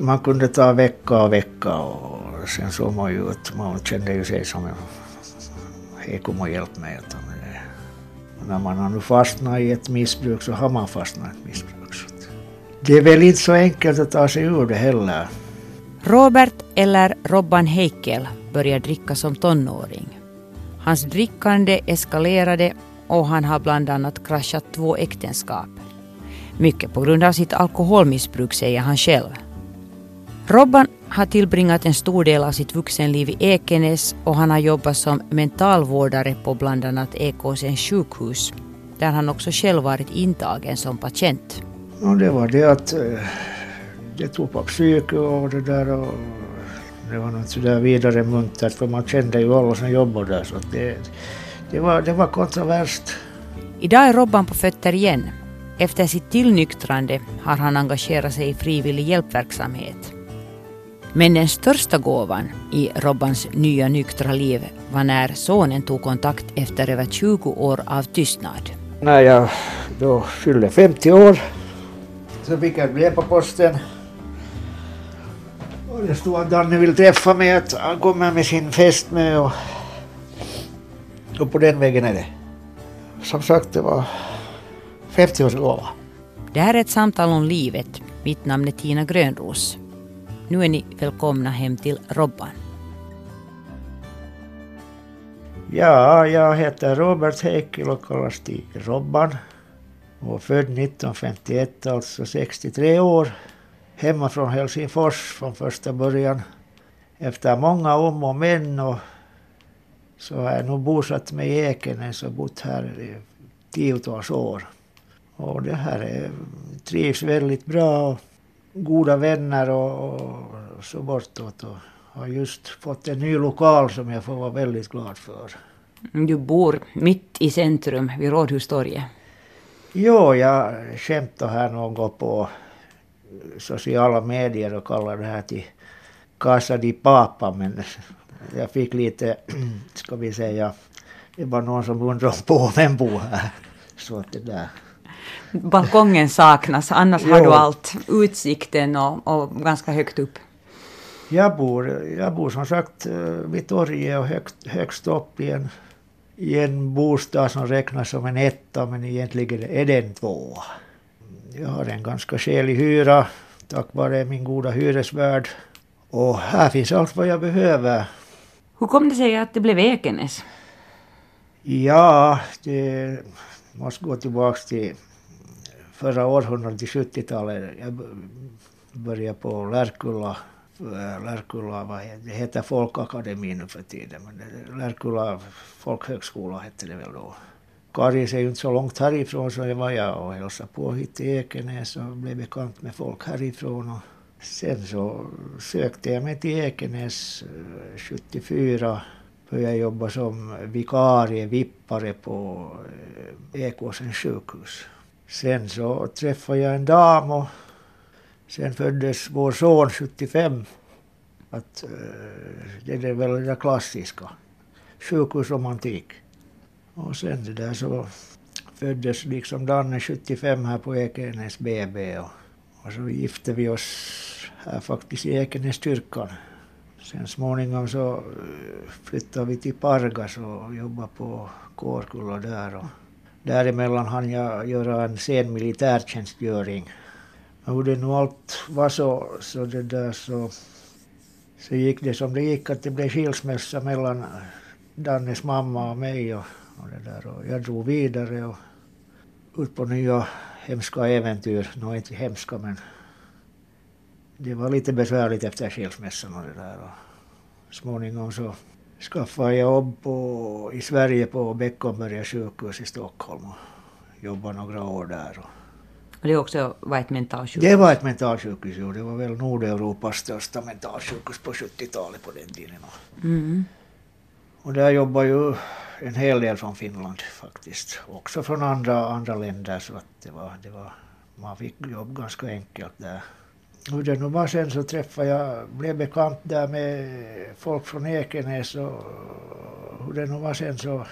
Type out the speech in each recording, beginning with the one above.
man kunde ta vecka och vecka och sen såg man ju att man kände ju sig som hej kom och hjälp mig. När man har nu fastnat i ett missbruk så har man fastnat i ett missbruk. Så det är väl inte så enkelt att ta sig ur det heller. Robert, eller Robban Heikel, började dricka som tonåring. Hans drickande eskalerade och han har bland annat kraschat två äktenskap. Mycket på grund av sitt alkoholmissbruk säger han själv. Robban har tillbringat en stor del av sitt vuxenliv i Ekenäs och han har jobbat som mentalvårdare på bland annat Ekåsens sjukhus där han också själv varit intagen som patient. Och det var det att eh, det tog på psyke och det där och det var något sådär vidare muntert för man kände ju alla som jobbade där så det, det, var, det var kontroverst. Idag är Robban på fötter igen. Efter sitt tillnyktrande har han engagerat sig i frivillig hjälpverksamhet. Men den största gåvan i Robbans nya nyktra liv var när sonen tog kontakt efter över 20 år av tystnad. När jag då fyllde 50 år så fick jag ett brev på posten. Och det stod att Danne vill träffa mig, att han kommer med sin fästmö och, och på den vägen är det. Som sagt, det var 50-årsgåva. Det här är ett samtal om livet. Mitt namn är Tina Grönros. Nu är ni välkomna hem till Robban. Ja, jag heter Robert Heikkil och kallas till Robban. Och född 1951, alltså 63 år. Hemma från Helsingfors från första början. Efter många om och men och så har jag nog bosatt mig i Ekenäs och bott här i tiotals år. Och det här är, trivs väldigt bra. Goda vänner och, och så bortåt. Och har just fått en ny lokal som jag får vara väldigt glad för. Du bor mitt i centrum vid Rådhustorget. Jo, jag skämtade här någon gång på sociala medier och kallade det här till Casa di Papa men jag fick lite, ska vi säga, det var någon som undrade på vem bor här. Så att det där. Balkongen saknas, annars jo. har du allt. Utsikten och, och, ganska högt upp. Jag bor, jag bor som sagt eh, vid torget och högt, högst upp i en, i en bostad som räknas som en etta men egentligen är det en tvåa. Jag har en ganska skälig hyra tack vare min goda hyresvärd. Och här finns allt vad jag behöver. Hur kom det sig att det blev Ekenäs? Ja, det måste gå tillbaka till förra århundradet, 70-talet. Jag började på Lärkulla, eh, Lärkulla vad heter, det heter Folkakademin nu för tiden, men Lärkulla folkhögskola hette det väl då. Karis är ju inte så långt härifrån så jag var jag och hälsade på hit till Ekenäs och blev bekant med folk härifrån. Och sen så sökte jag mig till Ekenäs eh, 74 började jobba som vikarie, vippare på eh, Ekåsens sjukhus. Sen så träffade jag en dam och sen föddes vår son 75. Att, eh, det är väl det där klassiska. Sjukhusromantik. Och sen det där så föddes liksom Danne 75 här på Ekenäs BB och, och så gifte vi oss här faktiskt i Ekenäskyrkan. Sen småningom så eh, flyttade vi till Pargas och jobbade på Kårkulla där. Och däremellan hann jag göra en sen militärtjänstgöring. Men hur det nu allt var så, så det där så, så gick det som det gick att det blev skilsmässa mellan Dannes mamma och mig. Och och, det där. och jag drog vidare och ut på nya hemska äventyr. Nå inte hemska men det var lite besvärligt efter skilsmässan och det där. Och småningom så skaffade jobb på, i Sverige på Beckomberga sjukhus i Stockholm och jobbade några år där. Och och det också var ett mentalsjukhus? Det var ett mentalsjukhus, jo. Det var väl Nordeuropas största mentalsjukhus på 70-talet på den tiden. Mm. Och där jobbade ju en hel del från Finland faktiskt. Också från andra, andra länder så att det var, det var, man fick jobb ganska enkelt där. Hur det nu var sen så träffade jag, blev bekant där med folk från Ekenäs och hur det nu var sen så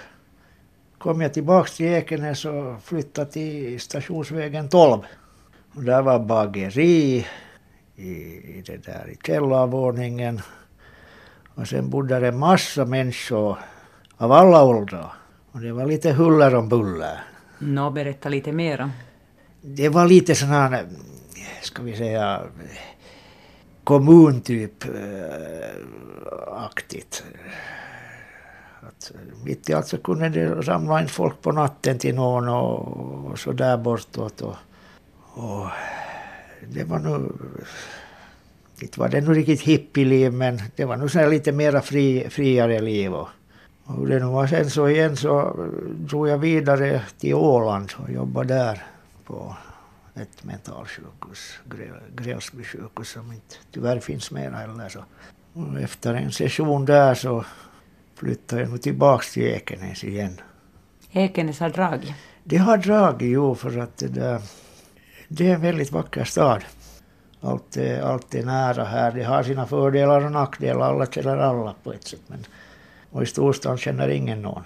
kom jag tillbaks till Ekenäs och flyttade till stationsvägen 12. Och där var bageri, i, i det där i källarvåningen. Och sen bodde det massa människor av alla åldrar. Och det var lite huller om buller. Nå, berätta lite mera. Det var lite sån här, ska vi säga, kommuntyp-aktigt. Eh, Att mitt i allt så kunde det ramla in folk på natten till någon och, och så där bortåt. Och, och det var nog... Inte var det nog riktigt hippieliv men det var nog så lite mera fri, friare liv. Och, och hur det nu var sen så igen så drog jag vidare till Åland och jobbade där på ett mentalsjukhus, Grälsby sjukhus som inte tyvärr finns mer heller. Så. Och efter en session där så flyttade jag tillbaks till Ekenäs igen. Ekenäs har dragit? Det har dragit, jo, för att det, där, det är en väldigt vacker stad. Allt är, allt är nära här. Det har sina fördelar och nackdelar. Alla känner alla på ett sätt. Men, och i storstan känner ingen någon.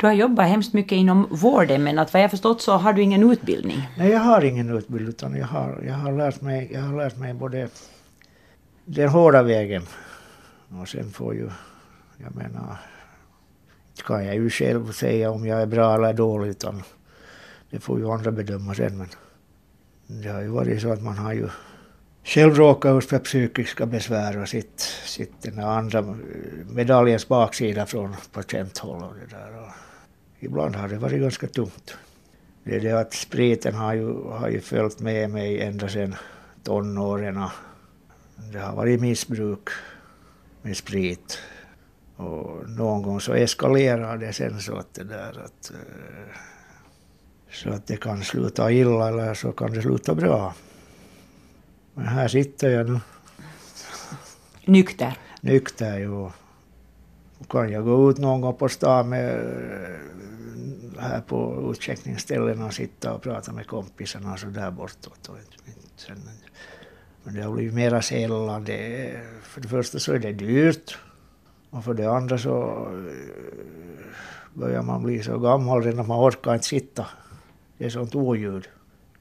Du har jobbat hemskt mycket inom vården men att vad jag förstått så har du ingen utbildning? Nej, jag har ingen utbildning utan jag har, jag har, lärt, mig, jag har lärt mig både den hårda vägen och sen får ju, jag menar, kan jag ju själv säga om jag är bra eller dålig utan det får ju andra bedöma sen men det har ju varit så att man har ju själv råkat ut för psykiska besvär och sitt, sitt den andra medaljens baksida från patienthåll och det där. Och ibland har det varit ganska tungt. Det är det att spriten har ju, har ju följt med mig ända sedan tonåren. Det har varit missbruk med sprit. Och någon gång så eskalerar det sen så att det där att eh, så att det kan sluta illa eller så kan det sluta bra. Men här sitter jag nu. Nykter? Nykter, jo. Kan jag gå ut någon gång på stan med här på utcheckningsställena och sitta och prata med kompisarna så där bortåt. Men det har blivit mera sällan. Det, för det första så är det dyrt. Och för det andra så börjar man bli så gammal redan att man orkar inte sitta. Det är sånt oljud.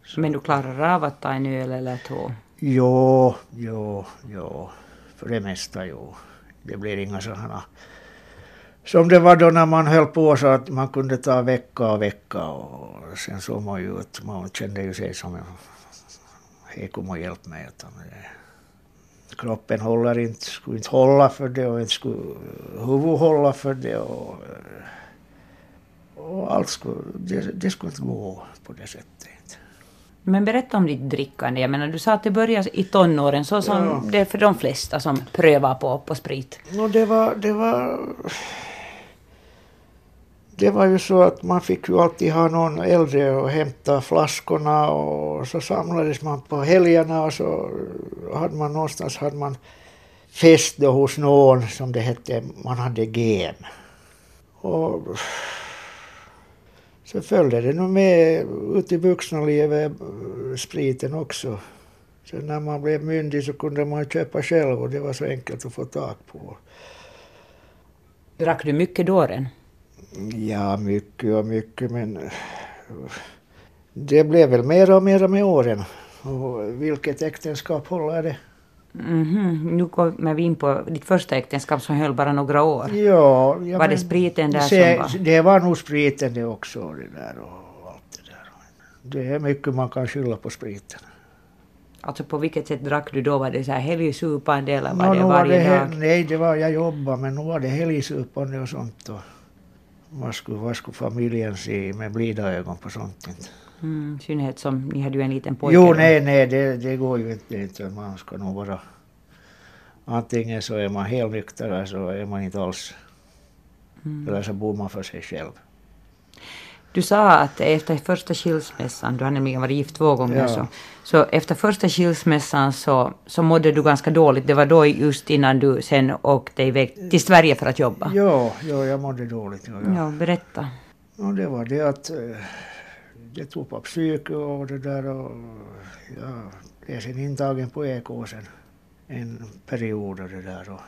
Så. Men du klarar av att ta en öl eller två? Jo, jo, jo. För det mesta jo. Det blir inga sådana som det var då när man höll på så att man kunde ta vecka och vecka och sen såg man ju att man kände ju sig som hej kom och hjälp mig. Utan kroppen håller inte, skulle inte hålla för det och inte skulle huvudet hålla för det och, och allt skulle, det, det skulle inte gå på det sättet. Men berätta om ditt drickande. Jag menar, du sa att det började i tonåren, så som ja. det är för de flesta som prövar på, på sprit. No, det var... Det var det var ju så att man fick ju alltid ha någon äldre och hämta flaskorna och så samlades man på helgerna och så hade man någonstans hade man fest då hos någon som det hette, man hade gem. Och så följde det nog med ut i vuxna livet spriten också. Sen när man blev myndig så kunde man köpa själv och det var så enkelt att få tag på. Drack du mycket då dåren? Ja, mycket och mycket men det blev väl mer och mer med åren. Och vilket äktenskap håller det? Mm -hmm. Nu kommer vi in på ditt första äktenskap som höll bara några år. Ja, ja var det spriten där se, som var? Det var nog spriten det också. Det, där och allt det, där. det är mycket man kan skylla på spriten. Alltså på vilket sätt drack du då? Var det så här helgsupande eller var no, det varje var det, dag? Nej, det var, jag jobbade men nu var det helgsupande och sånt. Och, vad skulle, vad skulle familjen se med blida ögon på sånt? Mm, I synnerhet som ni hade ju en liten pojke. Jo, nej, nej, det, det går ju inte. inte. Man ska nog vara... Antingen så är man helt nykter eller så är man inte alls. Mm. Eller så bor man för sig själv. Du sa att efter första skilsmässan, du har nämligen varit gift två gånger, ja. så, så efter första skilsmässan så, så mådde du ganska dåligt. Det var då just innan du sen åkte iväg till Sverige för att jobba. Ja, ja jag mådde dåligt. Ja, ja. berätta. Ja, det var det att eh, det tog på psyke och det där och ja, jag är sen intagen på ekåsen en period och det där. Och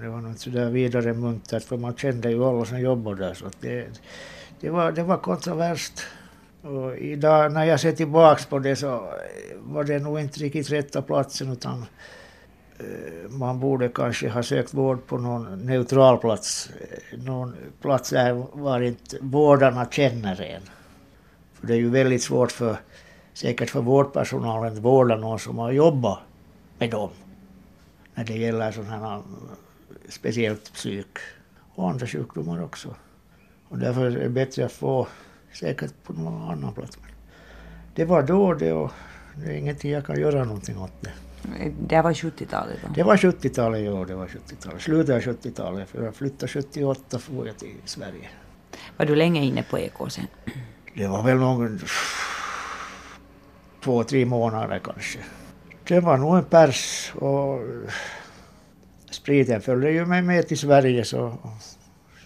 det var nog inte så där vidare muntert för man kände ju alla som jobbade där så att det det var, det var kontroversiellt. Och idag när jag ser tillbaks på det så eh, var det nog inte riktigt rätta platsen utan eh, man borde kanske ha sökt vård på någon neutral plats. Eh, någon plats där var inte vårdarna känner en. För det är ju väldigt svårt för, säkert för vårdpersonalen att vårda någon som har jobbat med dem. När det gäller sådana här speciellt psyk och andra sjukdomar också. Och därför är det bättre att få säkert på någon annan plats. Men det var då det och det är ingenting jag kan göra någonting åt det. Det var 70-talet då? Det var 70-talet, ja. Det var 70-talet. Slutet av 70-talet. För jag flyttade 78 for jag till Sverige. Var du länge inne på EK sen? Det var väl någon två, tre månader kanske. Det var nog en pers och spriten följde ju mig med till Sverige så,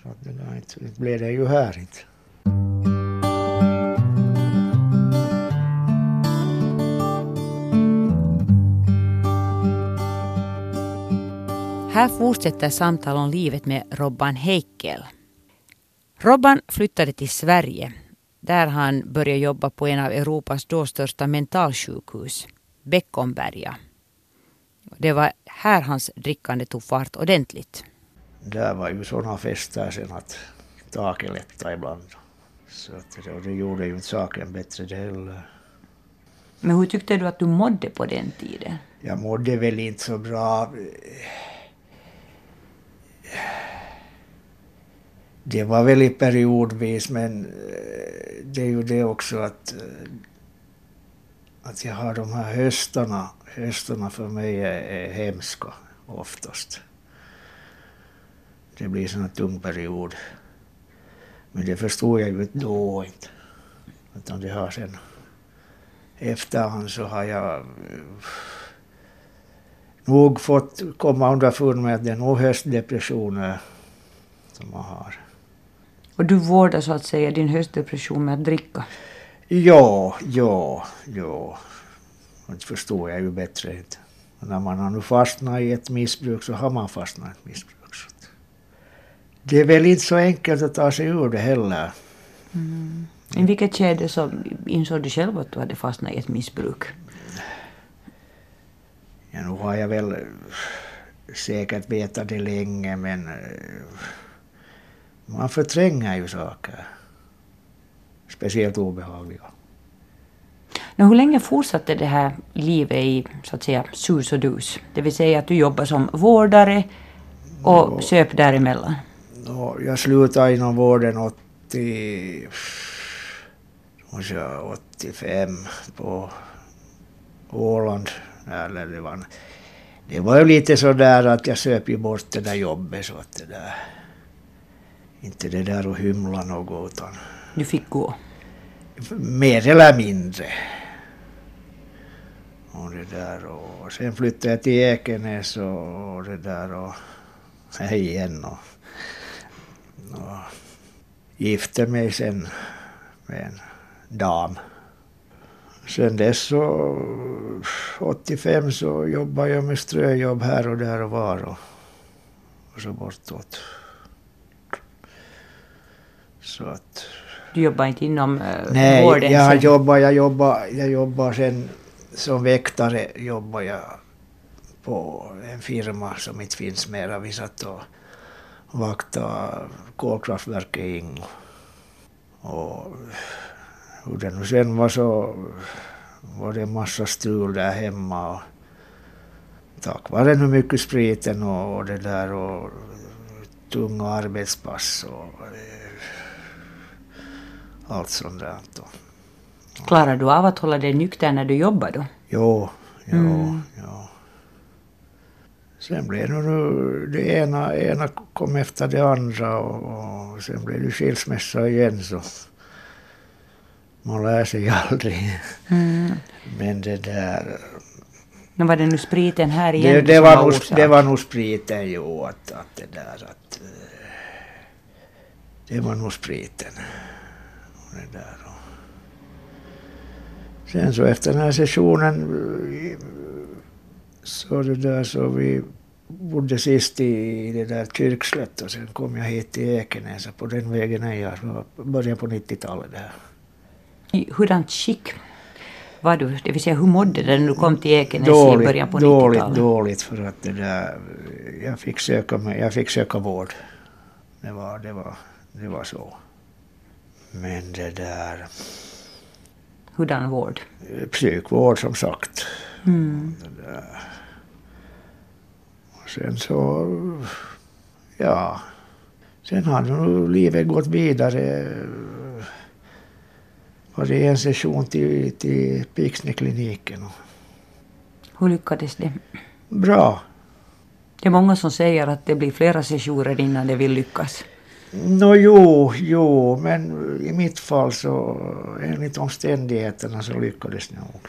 så det inte, det blev det ju här inte. Här fortsätter samtal om livet med Robban Heikel. Robban flyttade till Sverige där han började jobba på en av Europas då största mentalsjukhus, Beckomberga. Det var här hans drickande tog fart ordentligt. Där var ju sådana fester sen att taket lättade ibland. Så att det, det gjorde ju inte saken bättre det heller. Men hur tyckte du att du mådde på den tiden? Jag mådde väl inte så bra. Det var väl i periodvis men eh, det är ju det också att, eh, att jag har de här höstarna. Höstarna för mig är, är hemska oftast. Det blir sån tung period. Men det förstod jag ju inte då inte. Utan det har sen efterhand så har jag eh, nog fått komma underfund med att det är nog höstdepressioner som man har. Och du vårdar så att säga din höstdepression med att dricka? Ja, ja, ja. Det förstår jag ju bättre inte. När man har nu fastnat i ett missbruk så har man fastnat i ett missbruk. Det är väl inte så enkelt att ta sig ur det heller. Mm. I vilket skede så insåg du själv att du hade fastnat i ett missbruk? Ja, nu har jag väl säkert vetat det länge men man förtränger ju saker. Speciellt obehagliga. Men hur länge fortsatte det här livet i så att säga sus och dus? Det vill säga att du jobbade som vårdare och no, söp däremellan? No, jag slutade inom vården 80, 85 på Åland. Eller det, var, det var ju lite så där att jag söp ju bort det där jobbet så att det där inte det där att hymla något utan... Du fick gå? Mer eller mindre. Och det där och sen flyttade jag till Ekenäs och, och det där och här igen och, och gifte mig sen med en dam. Sen dess så 85 så jobbade jag med ströjobb här och där och var och, och så bortåt. Så att... Du jobbar inte inom uh, Nej, vården? jag jobbar, jag jobbar, jag jobbar sen som väktare jobbar jag på en firma som inte finns mera. Vi satt och vaktade kolkraftverket i Ingo. Och hur det nu sen var så var det en massa strul där hemma. Och tack vare nu mycket spriten och, och det där och tunga arbetspass och allt sånt där. Klarar du av att hålla dig nykter när du jobbar då? Jo, jo, mm. jo. Sen blev det nu det ena, ena kom efter det andra och, och sen blev det skilsmässa igen så man lär sig aldrig. Mm. Men det där... Men var det nu spriten här igen det, det, var, nog, det var nog spriten, jo. Att, att det där att... Eh, det var nog spriten det där. Sen så efter den här sessionen så det där så vi bodde sist i det där Kyrkslätt och sen kom jag hit till Ekenäs och på den vägen är jag. början på 90-talet där. I hurdant skick var du? Det vill säga hur mådde du när du kom till Ekenäs dåligt, i början på dåligt, 90-talet? dåligt för att det där, jag fick söka, mig, jag fick söka vård. Det var, det var, det var så. Men det där, Hurdan vård? psykvård som sagt. Mm. Sen så, ja, sen har nog livet gått vidare. Var det en session till, till Pixnekliniken. Hur lyckades det? Bra. Det är många som säger att det blir flera sessioner innan det vill lyckas. Nå jo, jo, men i mitt fall så enligt omständigheterna så lyckades det nog.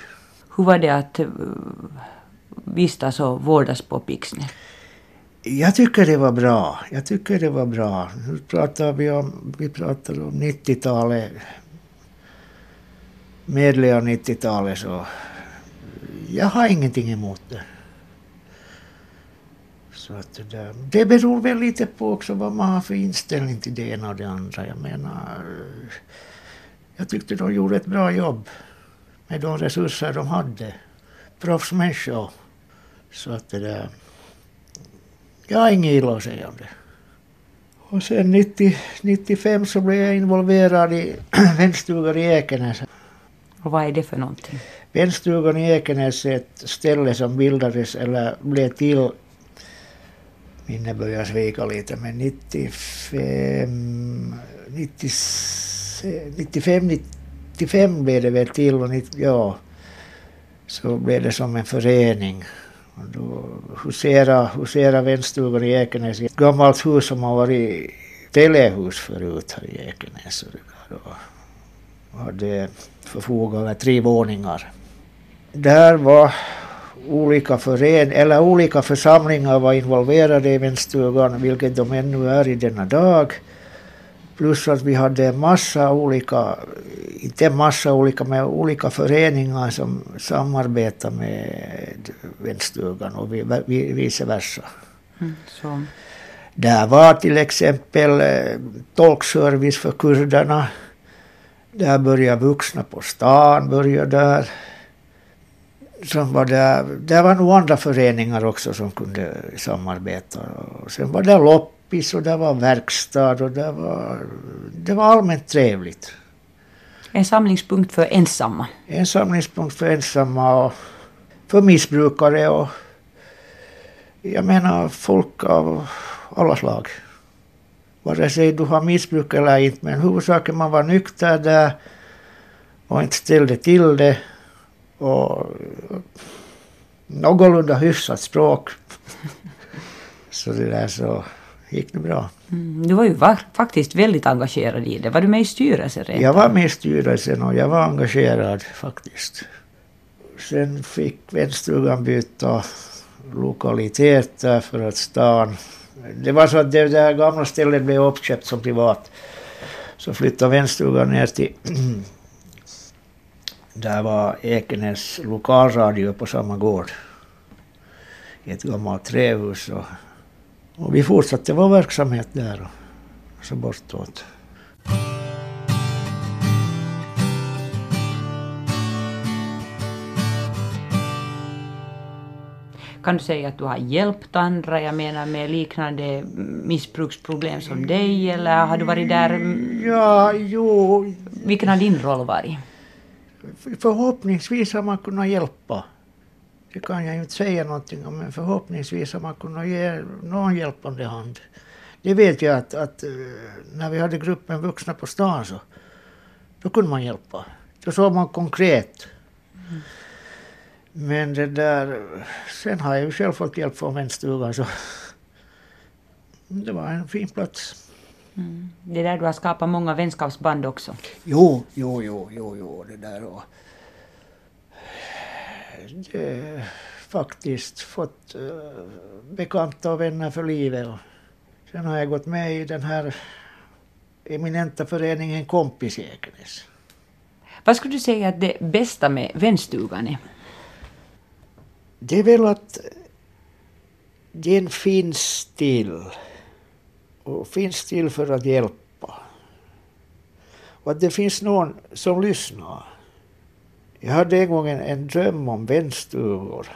Hur var det att eh, vistas och vårdas på Pixne? Jag tycker det var bra. Jag tycker det var bra. Nu pratar vi om, vi pratar om 90-talet. Medel av 90-talet så jag har ingenting emot det. Så att det, där, det beror väl lite på också vad man har för inställning till det ena och det andra. Jag menar, jag tyckte de gjorde ett bra jobb med de resurser de hade. Proffsmänniskor. Så att det där, jag har inget illa att säga om det. Och sen 90, 95 så blev jag involverad i vänstugan i Ekenäs. Och vad är det för någonting? Vänstugan i Ekenäs är ett ställe som bildades eller blev till minne börjar svika lite, men 95, 95, 95 blev det väl till och 90, ja, så blev det som en förening. Och då husera, husera vänstugan i Ekenäs ett gammalt hus som har varit telehus förut här i Ekenäs. Och och hade förfogat över tre våningar. Där var olika fören eller olika församlingar var involverade i vänstugan, vilket de ännu är i denna dag. Plus att vi hade en massa olika, inte en massa olika, men olika föreningar som samarbetar med vänstugan och vice versa. Mm, så. Där var till exempel eh, tolkservice för kurderna. Där började vuxna på stan, började där som var där, det var nog andra föreningar också som kunde samarbeta. Och sen var det loppis och det var verkstad och det var, det var allmänt trevligt. En samlingspunkt för ensamma. En samlingspunkt för ensamma och för missbrukare och jag menar folk av alla slag. Vare sig du har missbruk eller inte, men huvudsaken man var nykter där och inte ställde till det och någorlunda hyfsat språk. Så det där så gick det bra. Mm, du var ju va- faktiskt väldigt engagerad i det. Var du med i styrelsen redan? Jag var med i styrelsen och jag var engagerad faktiskt. Sen fick vänstugan byta lokaliteter för att stan... Det var så att det där gamla stället blev uppköpt som privat. Så flyttade vänstugan ner till där var Ekenäs lokalradio på samma gård. I ett gammalt trähus. Och, och vi fortsatte vår verksamhet där och så bortåt. Kan du säga att du har hjälpt andra, jag menar med liknande missbruksproblem som dig, eller har du varit där? Ja, jo, Vilken har din roll varit? Förhoppningsvis har man kunnat hjälpa. Det kan jag inte säga någonting om, men förhoppningsvis har man kunnat ge någon hjälpande hand. Det vet jag att, att eh, när vi hade gruppen vuxna på stan så då kunde man hjälpa. Då såg man konkret. Men det där, sen har jag ju själv fått hjälp från vänstugan så det var en fin plats. Mm. Det är där du har skapat många vänskapsband också. Jo, jo, jo, jo, jo, det där och... Det, faktiskt fått uh, bekanta och vänner för livet. Sen har jag gått med i den här eminenta föreningen Kompis Ekenäs. Vad skulle du säga att det bästa med vänstugan är? Det är väl att den finns till. Och finns till för att hjälpa. Och att det finns någon som lyssnar. Jag hade en gång en, en dröm om vänstugor.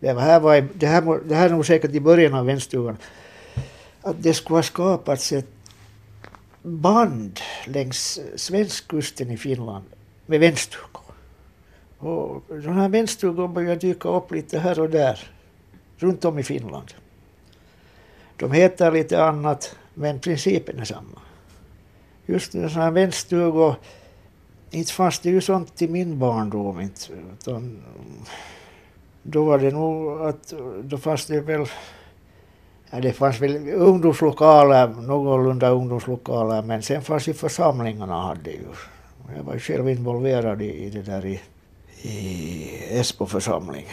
Det här, var, i- det, här, det här är nog säkert i början av vänstugan. Att det skulle ha skapats ett band längs svenskkusten i Finland med vänstugor. Och de här vänstugorna börjar dyka upp lite här och där runt om i Finland. De heter lite annat, men principen är samma. Just sådana här vänststugor, inte fanns det ju sånt i min barndom inte. Utan, då var det nog att, då fanns det väl, ja det fanns väl ungdomslokaler, någorlunda ungdomslokaler, men sen fanns ju församlingarna hade ju. Jag var ju själv involverad i, i det där i, i Esbo församling.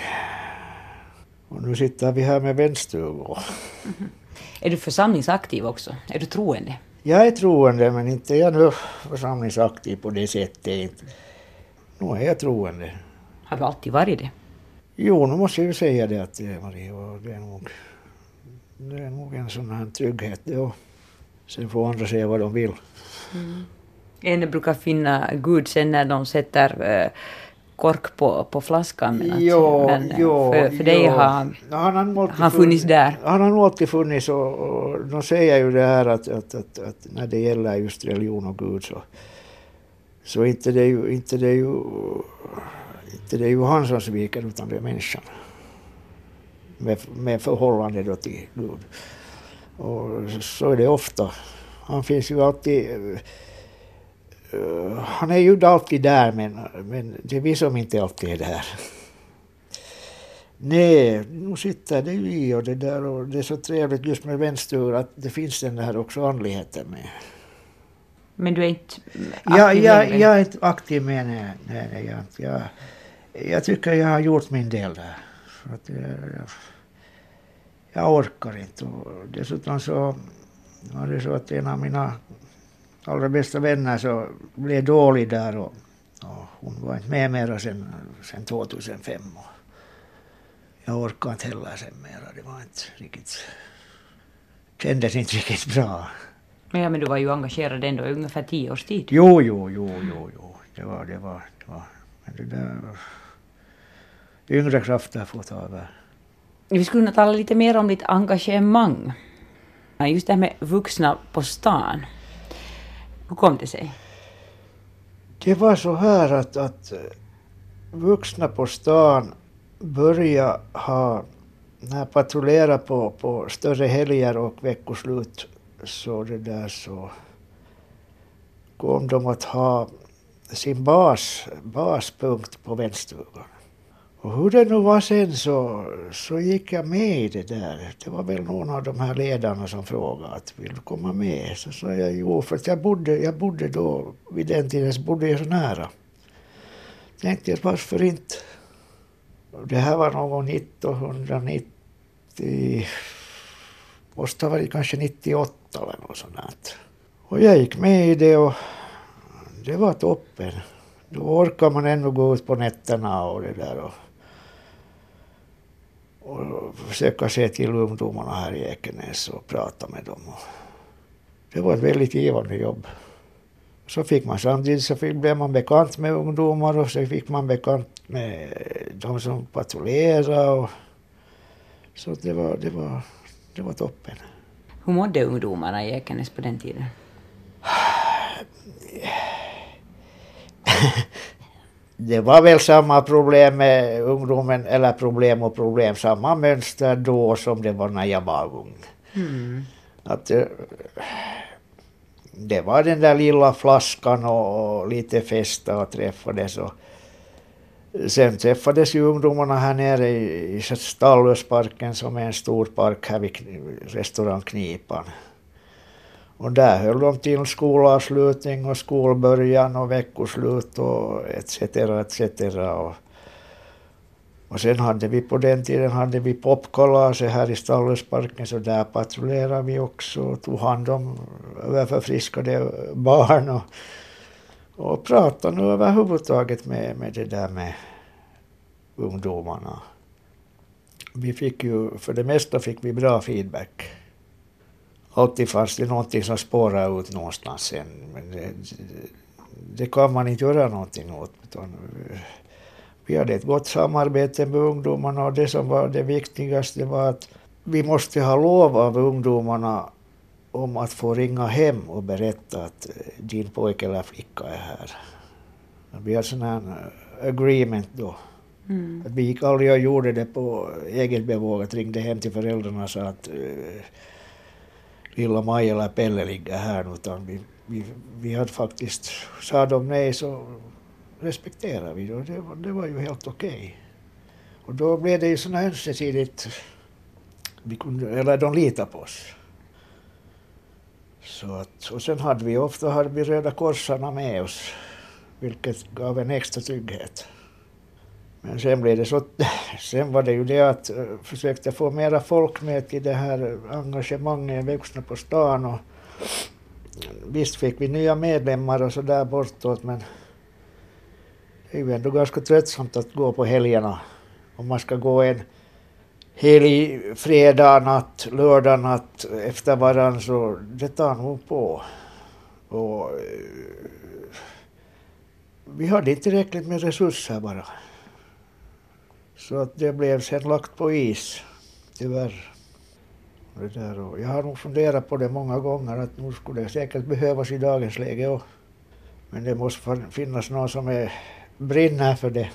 Och nu sitter vi här med vänststugor. Mhm. Är du församlingsaktiv också? Är du troende? Jag är troende, men inte är jag nu församlingsaktiv på det sättet. Inte. Nu är jag troende. Har du alltid varit det? Jo, nu måste jag ju säga det att det är Marie, det är nog, det är nog en sån här trygghet. och Sen får andra säga vad de vill. En brukar finna Gud sen när de sätter eh, kork på, på flaskan. Men, att, Jo, men eh, jo, för, för dig har han alltid han funnits där. Han har nog alltid funnits och, och de säger ju det här att, att, att, att när det gäller just religion och Gud så, så inte det ju, inte det ju, inte det är ju han som sviker utan det är människan. Med, med förhållande då till Gud. Och så är det ofta. Han finns ju alltid han är ju alltid där men, men det är vi som inte alltid är där. Nej, nu sitter det ju i och det där och det är så trevligt just med vänster att det finns den där också andligheten med. Men du är inte Jag, aktiv jag, längre? jag är inte aktiv med nej, nej, nej jag, jag, jag tycker jag har gjort min del där. Så att jag, jag, jag orkar inte och dessutom så var det så att en av mina allra bästa vänner så blev dålig där och, och hon var inte med mera sen, sen 2005. Och jag orkar inte heller sen mera. Det var inte riktigt, kändes inte riktigt bra. Men, ja, men du var ju engagerad ändå i ungefär tio års tid. Jo, jo, jo, jo, jo. Det var, det var, det var. Men det där... Yngre krafter får ta över. Vi skulle kunna tala lite mer om ditt engagemang. Just det här med vuxna på stan. Hur kom det sig? Det var så här att, att eh, vuxna på stan började ha, när jag patrullerade på, på större helger och veckoslut så det där så kom de att ha sin bas, baspunkt på vändstugan. Och hur det nu var sen så, så gick jag med i det där. Det var väl någon av de här ledarna som frågade att vill du komma med? Så sa jag jo, för att jag bodde, jag bodde då, vid den tiden så bodde jag så nära. Tänkte jag varför inte? Det här var någon gång 1990, måste ha varit kanske 98 eller något sånt där. Och jag gick med i det och det var toppen. Då orkar man ändå gå ut på nätterna och det där och, och försöka se till ungdomarna här i Ekenäs och prata med dem. Det var ett väldigt givande jobb. Så fick man samtidigt så fick, blev man bekant med ungdomar och så fick man bekant med de som patrullerade. Och, så det var, det, var, det var toppen. Hur mådde ungdomarna i Ekenäs på den tiden? Det var väl samma problem med ungdomen, eller problem och problem, samma mönster då som det var när jag var ung. Mm. Att, eh, det var den där lilla flaskan och, och lite festa och träffades. Och, sen träffades ju ungdomarna här nere i, i Stallösparken som är en stor park här vid restaurang Knipan. Och där höll de till skolavslutning och skolbörjan och veckoslut och etc. etc. Och, och sen hade vi på den tiden hade vi popkalaset här i Stallösparken så där patrullerade vi också och tog hand om överförfriskade barn och, och pratade nu överhuvudtaget med, med det där med ungdomarna. Vi fick ju, för det mesta fick vi bra feedback. Alltid fanns det någonting som spårade ut någonstans sen. Men det, det kan man inte göra någonting åt. Utan eh, vi hade ett gott samarbete med ungdomarna och det som var det viktigaste var att vi måste ha lov av ungdomarna om att få ringa hem och berätta att eh, din pojke eller flicka är här. Vi hade sån här eh, agreement då. Mm. Att vi gick aldrig och gjorde det på eget bevåg, att ringde hem till föräldrarna och sa att lilla Maj eller Pelle ligger här, utan vi, vi, vi hade faktiskt, sa de nej så respekterade vi det det, det var ju helt okej. Okay. Och då blev det ju sådana ömsesidigt, vi kunde, eller de litade på oss. Så att, och sen hade vi ofta hade vi Röda Korsarna med oss, vilket gav en extra trygghet. Men sen blev det så, sen var det ju det att eh, försökte få mera folk med till det här engagemanget, vuxna på stan och visst fick vi nya medlemmar och så där bortåt men det är ju ändå ganska tröttsamt att gå på helgerna om man ska gå en helg, fredag natt, lördag natt efter varann så det tar nog på. Och, eh, vi hade inte tillräckligt med resurser bara. Så att det blev sen lagt på is, tyvärr. Det där. Och jag har nog funderat på det många gånger att nu skulle det säkert behövas i dagens läge också. Men det måste finnas någon som är, brinner för det.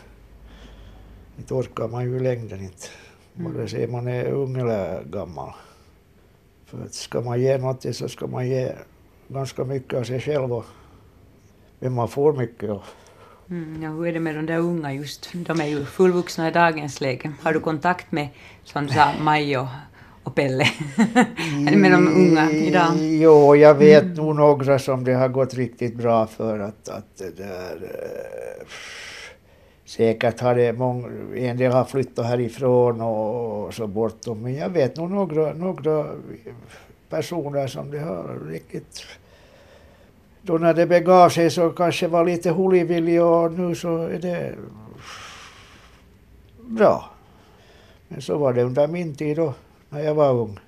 Inte orkar man ju i längden inte. Vare mm. sig man är ung eller gammal. För att ska man ge någonting så ska man ge ganska mycket av sig själv och men man får mycket. Och Mm, ja, hur är det med de där unga just? De är ju fullvuxna i dagens läge. Har du kontakt med, som du sa, Maj och, och Pelle? är det med de unga idag? Mm, jo, jag vet mm. nog några som det har gått riktigt bra för att, att det där... Äh, säkert har det många, en del har flyttat härifrån och, och så bortom. Men jag vet nog några, några personer som det har riktigt då när det begav sig så kanske var lite hulivillig och nu så är det bra. Men så var det under min tid då, när jag var ung,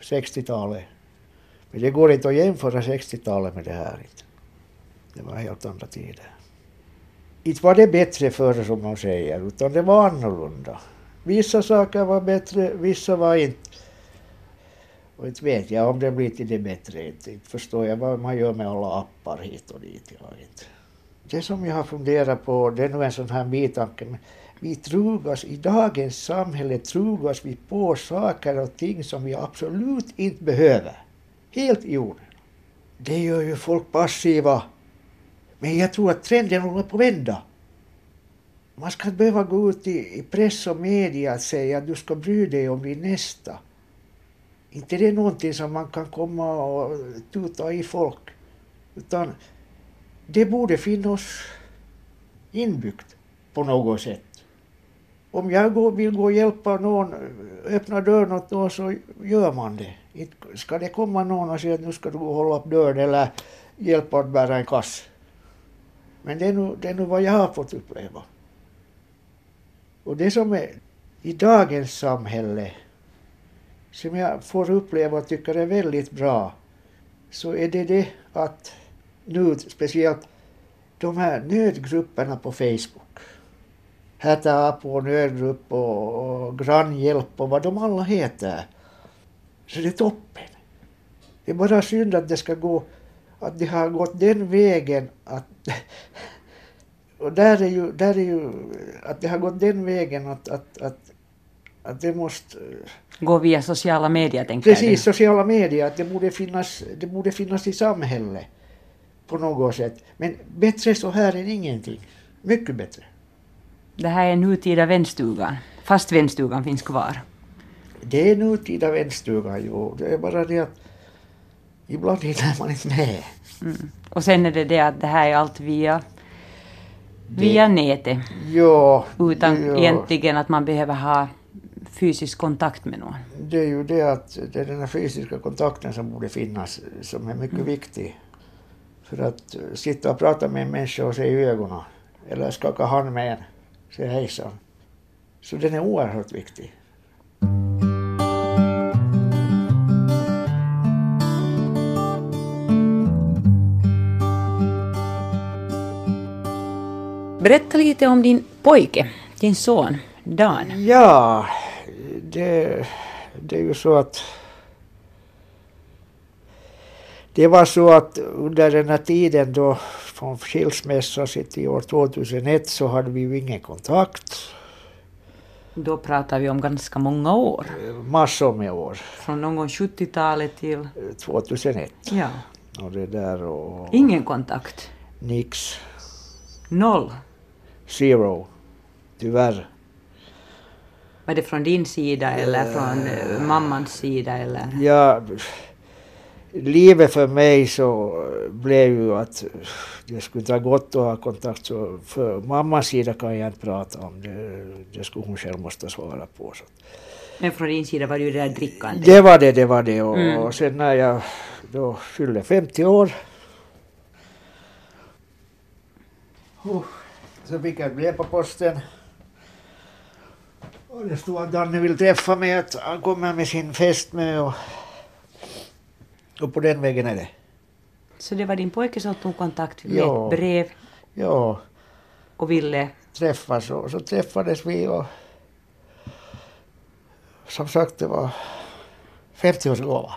60-talet. Men det går inte att jämföra 60-talet med det här. Det var helt andra tider. Inte var det bättre förr som man säger, utan det var annorlunda. Vissa saker var bättre, vissa var inte. Och inte vet jag om det blir till det bättre. Inte, inte förstår jag vad man gör med alla appar hit och dit. Jag inte. Det som jag har funderat på, det är nog en sån här bitanke. Men vi trugas, i dagens samhälle trugas vi på saker och ting som vi absolut inte behöver. Helt i onödan. Det gör ju folk passiva. Men jag tror att trenden håller på att vända. Man ska inte behöva gå ut i, i press och media och säga att du ska bry dig om din nästa. Inte det är någonting som man kan komma och tuta i folk. Utan det borde finnas inbyggt på något sätt. Om jag vill gå och hjälpa någon, öppna dörren åt någon så gör man det. Inte ska det komma någon och säga att nu ska du gå och hålla upp dörren eller hjälpa att bära en kass. Men det är, nu, det är nu vad jag har fått uppleva. Och det som är i dagens samhälle som jag får uppleva och tycker är väldigt bra så är det det att nu speciellt de här nödgrupperna på Facebook. Häta på nödgrupp och, och grannhjälp och vad de alla heter. Så det är toppen. Det är bara synd att det ska gå, att det har gått den vägen att och där är ju, där är ju, att det har gått den vägen att, att, att att det måste... Gå via sociala medier, tänker Precis, du? sociala medier. Det borde, finnas, det borde finnas i samhället på något sätt. Men bättre så här än ingenting. Mycket bättre. Det här är nutida vänstugan, fast vänstugan finns kvar. Det är nutida vänstugan, jo. Det är bara det att ibland hinner man inte med. Mm. Och sen är det det att det här är allt via via det, nätet. Ja. Utan ja. egentligen att man behöver ha fysisk kontakt med någon? Det är ju det att det är den här fysiska kontakten som borde finnas som är mycket mm. viktig. För att sitta och prata med en människa och se i ögonen eller skaka hand med en, säga hejsan. Så den är oerhört viktig. Berätta lite om din pojke, din son Dan. Ja, det, det är ju så att det var så att under den här tiden då från skilsmässan till år 2001 så hade vi ju ingen kontakt. Då pratar vi om ganska många år. Massor med år. Från någon gång 70-talet till... 2001. Ja. Och det där och... Ingen kontakt? Nix. Noll? Zero. Tyvärr. Var det från din sida eller från eh, mammans sida eller? Ja, livet för mig så blev ju att det skulle ta gott att ha kontakt. Så för mammas sida kan jag inte prata om det. Det skulle hon själv måste svara på. Så. Men från din sida var det ju det där drickandet? Det var det, det var det. Och, Mm. och sen när jag då fyllde 50 år så fick jag ett brev på posten. Och det stod att Danne vill träffa mig, att han kommer med sin fästmö och, och på den vägen är det. Så det var din pojke som tog kontakt med Ja. ett brev Ja, och ville... träffas och så träffades vi och som sagt det var 50-årsgåva.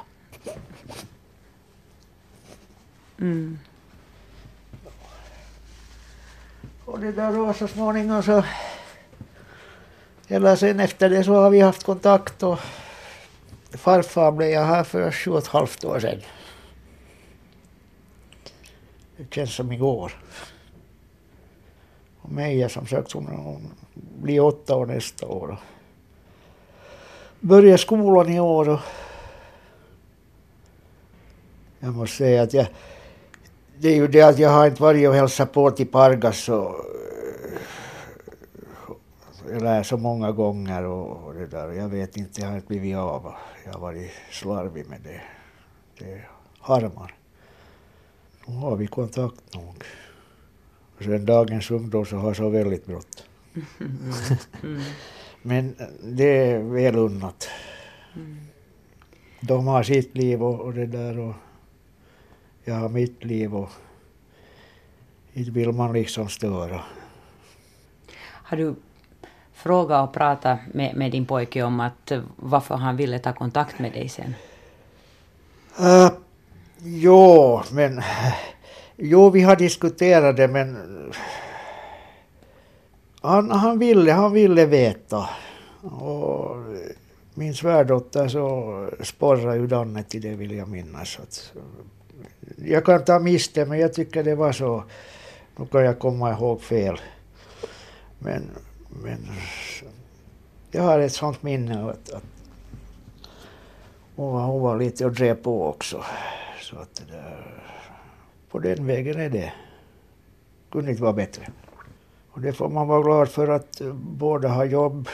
Mm. Och det där då så småningom så eller sen efter det så har vi haft kontakt och farfar blev jag här för sju och ett halvt år sedan. Det känns som igår. Och Meja som sagt hon, hon blir åtta år nästa år. Börjar skolan i år och jag måste säga att jag det är ju det att jag har inte varit och hälsat på till Pargas och eller så många gånger och, och det där. Jag vet inte, jag har inte blivit av. Jag har varit slarvig med det. Det harmar. Nu har vi kontakt nog. Och sen dagens ungdom så har så väldigt brått. Mm. Men det är väl unnat. De har sitt liv och, och det där och jag har mitt liv och inte vill man liksom störa. Har du fråga och prata med, med din pojke om att eh, varför han ville ta kontakt med dig sen? Eh, uh, jo, men... Jo, vi har diskuterat det, men... Han, han, ville, han ville veta. Och min svärdotter så sporrade ju Danne till det, vill jag minnas. Att, jag kan ta miste, men jag tycker det var så. Nu kan jag komma ihåg fel. Men, men jag har ett sånt minne att, att hon var, hon var lite och drev på också. Så att det där, på den vägen är det. Kunde inte vara bättre. Och det får man vara glad för att båda har jobb.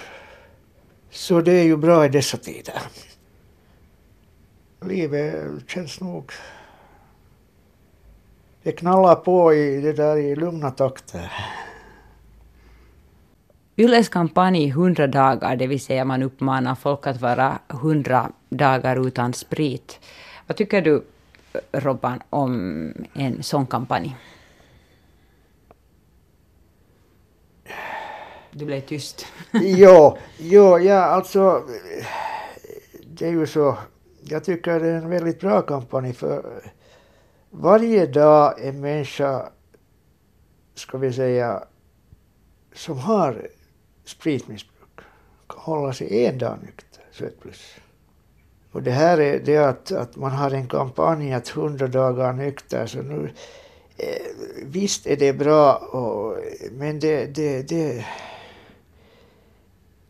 Så det är ju bra i dessa tider. Livet känns nog... Det knallar på i det där i lugna takter. Yles kampanj 100 dagar, det vill säga man uppmanar folk att vara 100 dagar utan sprit. Vad tycker du, Robban, om en sån kampanj? Du blev tyst. jo, jo, ja alltså. Det är ju så. Jag tycker det är en väldigt bra kampanj för varje dag en människa, ska vi säga, som har spritmissbruk kan hålla sig en dag nykter, så ett plus. Och det här är det att, att man har en kampanj att 100 dagar nykter, så nu eh, visst är det bra, och, men det, det, det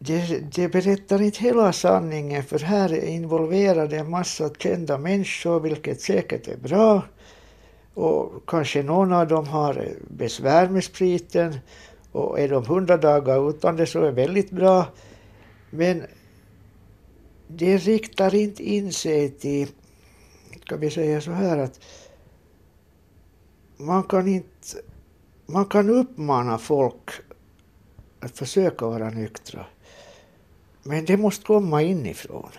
det, det berättar inte hela sanningen för här är involverade en massa kända människor vilket säkert är bra. Och kanske någon av dem har besvär med spriten och är de hundra dagar utan det så är det väldigt bra. Men det riktar inte in sig till, ska vi säga så här att man kan inte, man kan uppmana folk att försöka vara nyktra. Men det måste komma inifrån.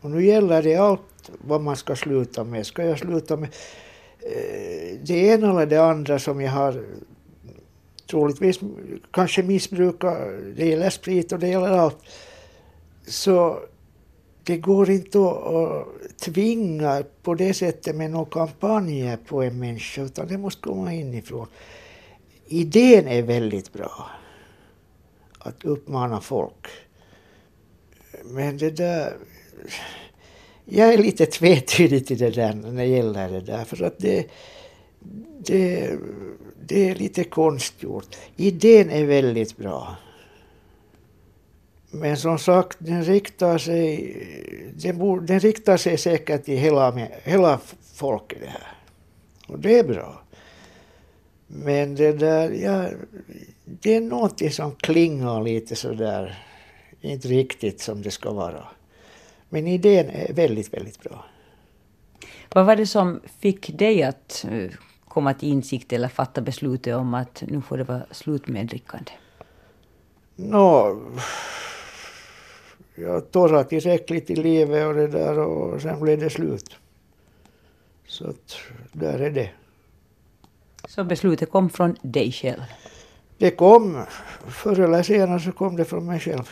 Och nu gäller det allt vad man ska sluta med. Ska jag sluta med eh, det ena eller det andra som jag har troligtvis kanske missbrukar, det gäller sprit och det gäller allt. Så det går inte att tvinga på det sättet med några kampanjer på en människa, utan det måste komma inifrån. Idén är väldigt bra, att uppmana folk. Men det där... Jag är lite tvetydig till det där när det gäller det där, för att det, det, det är lite konstgjort. Idén är väldigt bra. Men som sagt, den riktar sig, den, borde, den riktar sig säkert till hela, hela folket det här. Och det är bra. Men det där, ja, det är någonting som klingar lite sådär, inte riktigt som det ska vara. Men idén är väldigt, väldigt bra. Vad var det som fick dig att eh, komma till insikt eller fatta beslutet om att nu får det vara slut med drickande? Nå, jag torrade tillräckligt i livet och det där och sen blev det slut. Så att där är det. Så beslutet kom från dig själv? Det kom, förr eller senare så kom det från mig själv.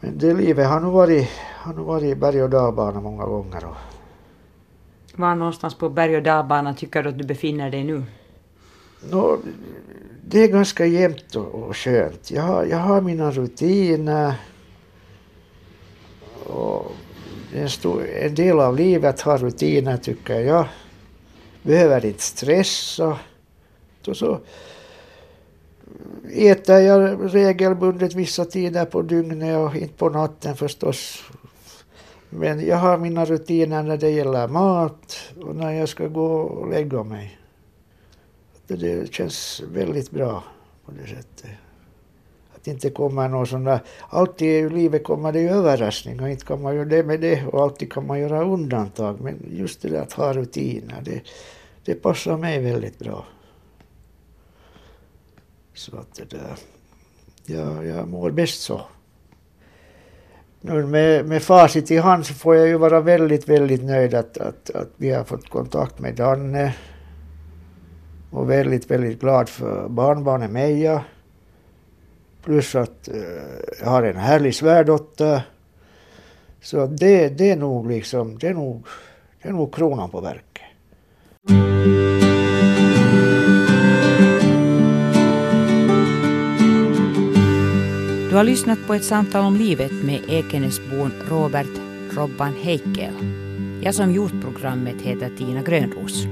Men det livet har nog varit, har nog varit berg och dalbana många gånger. Och... Var någonstans på berg och dalbanan tycker du att du befinner dig nu? Nå, det är ganska jämnt och, och skönt. Jag har, jag har mina rutiner. Och en, stor, en del av livet har rutiner tycker jag. Behöver inte stressa. Och så äter jag regelbundet vissa tider på dygnet och inte på natten förstås. Men jag har mina rutiner när det gäller mat och när jag ska gå och lägga mig. Det känns väldigt bra på det sättet. Att inte kommer någon sån där... Alltid i livet kommer det ju överraskningar, inte kan man göra det med det och alltid kan man göra undantag. Men just det där att ha rutiner, det, det passar mig väldigt bra. Så att det där... Ja, jag mår bäst så. Med, med facit i hand så får jag ju vara väldigt, väldigt nöjd att, att, att vi har fått kontakt med Danne. Och väldigt, väldigt glad för barnbarnet Meja. Plus att uh, eh, jag har en härlig svärdotter. Så det, det är nog liksom, det är nog, det är nog kronan på verket. Du har lyssnat på ett samtal om livet med Ekenäsbon Robert Robban Heikel. Jag som gjort programmet heter Tina Grönros.